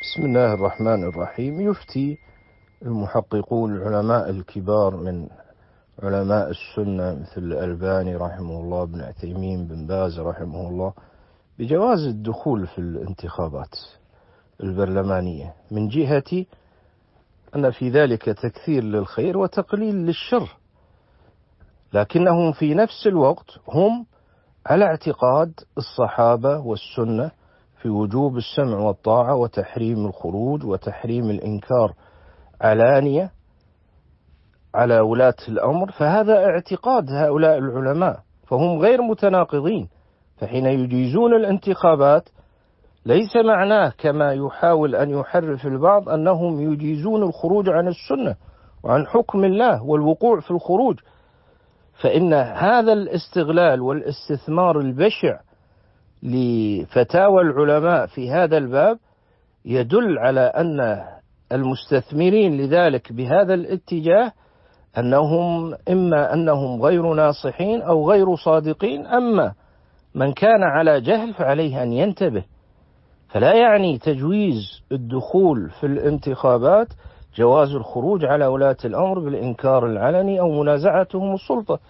بسم الله الرحمن الرحيم. يفتي المحققون العلماء الكبار من علماء السنة مثل الألباني رحمه الله بن عثيمين بن باز رحمه الله بجواز الدخول في الانتخابات البرلمانية. من جهة أن في ذلك تكثير للخير وتقليل للشر لكنهم في نفس الوقت هم على اعتقاد الصحابة والسنة في وجوب السمع والطاعة وتحريم الخروج وتحريم الإنكار علانية على ولاة الأمر فهذا اعتقاد هؤلاء العلماء فهم غير متناقضين فحين يجيزون الانتخابات ليس معناه كما يحاول أن يحرف البعض أنهم يجيزون الخروج عن السنة وعن حكم الله والوقوع في الخروج فإن هذا الاستغلال والاستثمار البشع لفتاوى العلماء في هذا الباب يدل على أن المستثمرين لذلك بهذا الاتجاه أنهم إما أنهم غير ناصحين أو غير صادقين أما من كان على جهل فعليه أن ينتبه. فلا يعني تجويز الدخول في الانتخابات جواز الخروج على ولاة الأمر بالإنكار العلني أو منازعتهم السلطة.